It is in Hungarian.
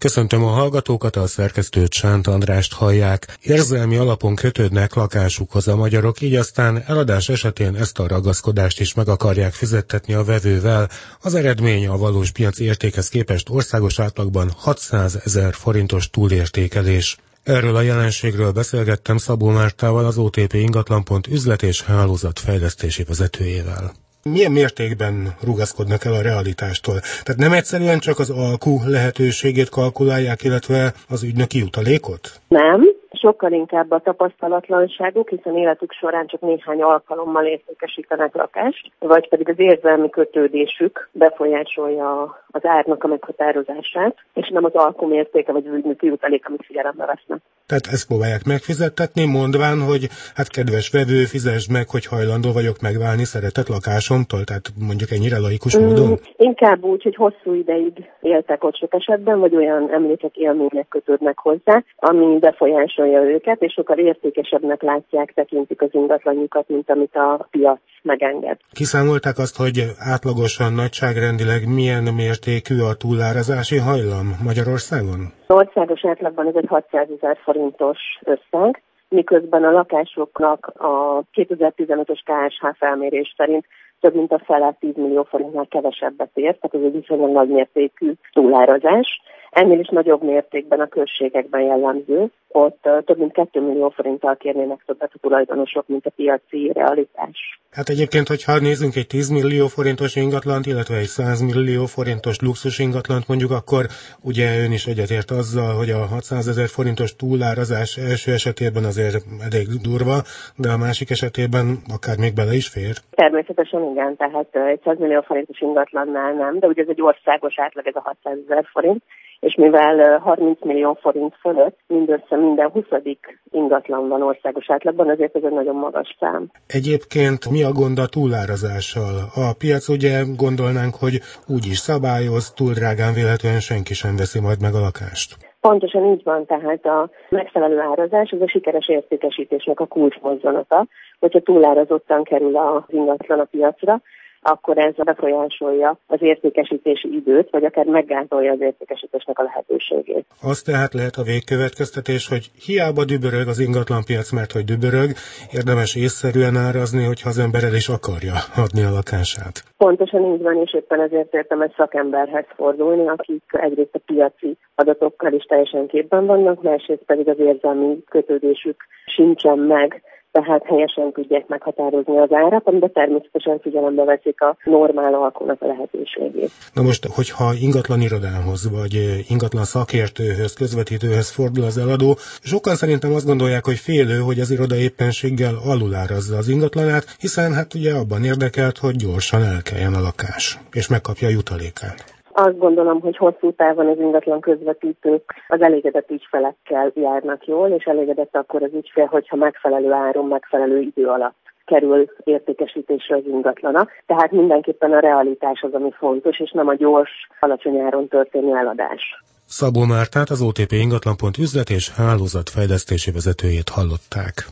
Köszöntöm a hallgatókat, a szerkesztőt Sánt Andrást hallják. Érzelmi alapon kötődnek lakásukhoz a magyarok, így aztán eladás esetén ezt a ragaszkodást is meg akarják fizettetni a vevővel. Az eredmény a valós piaci értékhez képest országos átlagban 600 ezer forintos túlértékelés. Erről a jelenségről beszélgettem Szabó Mártával, az OTP ingatlanpont üzlet és hálózat fejlesztési vezetőjével milyen mértékben rugaszkodnak el a realitástól. Tehát nem egyszerűen csak az alkú lehetőségét kalkulálják, illetve az ügynöki jutalékot? Nem, sokkal inkább a tapasztalatlanságuk, hiszen életük során csak néhány alkalommal értékesítenek lakást, vagy pedig az érzelmi kötődésük befolyásolja az árnak a meghatározását, és nem az alkumértéke vagy az ügynöki jutalék, amit figyelembe vesznek. Tehát ezt próbálják megfizettetni, mondván, hogy hát kedves vevő, fizesd meg, hogy hajlandó vagyok megválni szeretett lakásomtól, tehát mondjuk ennyire laikus mm, módon? Inkább úgy, hogy hosszú ideig éltek ott sok esetben, vagy olyan emlékek, élmények kötődnek hozzá, ami befolyásolja őket, és sokkal értékesebbnek látják, tekintik az ingatlanjukat, mint amit a piac megenged. Kiszámolták azt, hogy átlagosan nagyságrendileg milyen mértékű a túlárazási hajlam Magyarországon? Országos átlagban ez egy 600 ezer forintos összeg, miközben a lakásoknak a 2015-ös KSH felmérés szerint több mint a fele 10 millió forintnál kevesebbet ér, tehát ez egy viszonylag nagy mértékű túlárazás. Ennél is nagyobb mértékben a községekben jellemző, ott több mint 2 millió forinttal kérnének többet a tulajdonosok, mint a piaci realitás. Hát egyébként, hogyha nézzünk egy 10 millió forintos ingatlant, illetve egy 100 millió forintos luxus ingatlant mondjuk, akkor ugye ön is egyetért azzal, hogy a 600 ezer forintos túlárazás első esetében azért elég durva, de a másik esetében akár még bele is fér. Természetesen igen, tehát egy 100 millió forintos ingatlannál nem, de ugye ez egy országos átlag, ez a 600 ezer forint, és mivel 30 millió forint fölött mindössze minden 20. ingatlan van országos átlagban, azért ez egy nagyon magas szám. Egyébként mi a gond a túlárazással? A piac ugye gondolnánk, hogy úgy is szabályoz, túl drágán véletlenül senki sem veszi majd meg a lakást. Pontosan így van, tehát a megfelelő árazás az a sikeres értékesítésnek a kulcsmozzanata, hogyha túlárazottan kerül az ingatlan a piacra, akkor ez befolyásolja az értékesítési időt, vagy akár meggátolja az értékesítésnek a lehetőségét. Az tehát lehet a végkövetkeztetés, hogy hiába dübörög az ingatlanpiac, mert hogy dübörög, érdemes észszerűen árazni, hogyha az ember el is akarja adni a lakását. Pontosan így van, és éppen ezért értem egy szakemberhez fordulni, akik egyrészt a piaci adatokkal is teljesen képben vannak, másrészt pedig az érzelmi kötődésük sincsen meg tehát helyesen tudják meghatározni az árat, amiben természetesen figyelembe veszik a normál alkónak a lehetőségét. Na most, hogyha ingatlan irodához, vagy ingatlan szakértőhöz, közvetítőhöz fordul az eladó, sokan szerintem azt gondolják, hogy félő, hogy az iroda éppenséggel alulárazza az ingatlanát, hiszen hát ugye abban érdekelt, hogy gyorsan elkeljen a lakás, és megkapja a jutalékát. Azt gondolom, hogy hosszú távon az ingatlan közvetítők az elégedett ügyfelekkel járnak jól, és elégedett akkor az ügyfél, hogyha megfelelő áron, megfelelő idő alatt kerül értékesítésre az ingatlana. Tehát mindenképpen a realitás az, ami fontos, és nem a gyors, alacsony áron történő eladás. Szabó Mártát, az OTP ingatlanpont üzlet és hálózatfejlesztési vezetőjét hallották.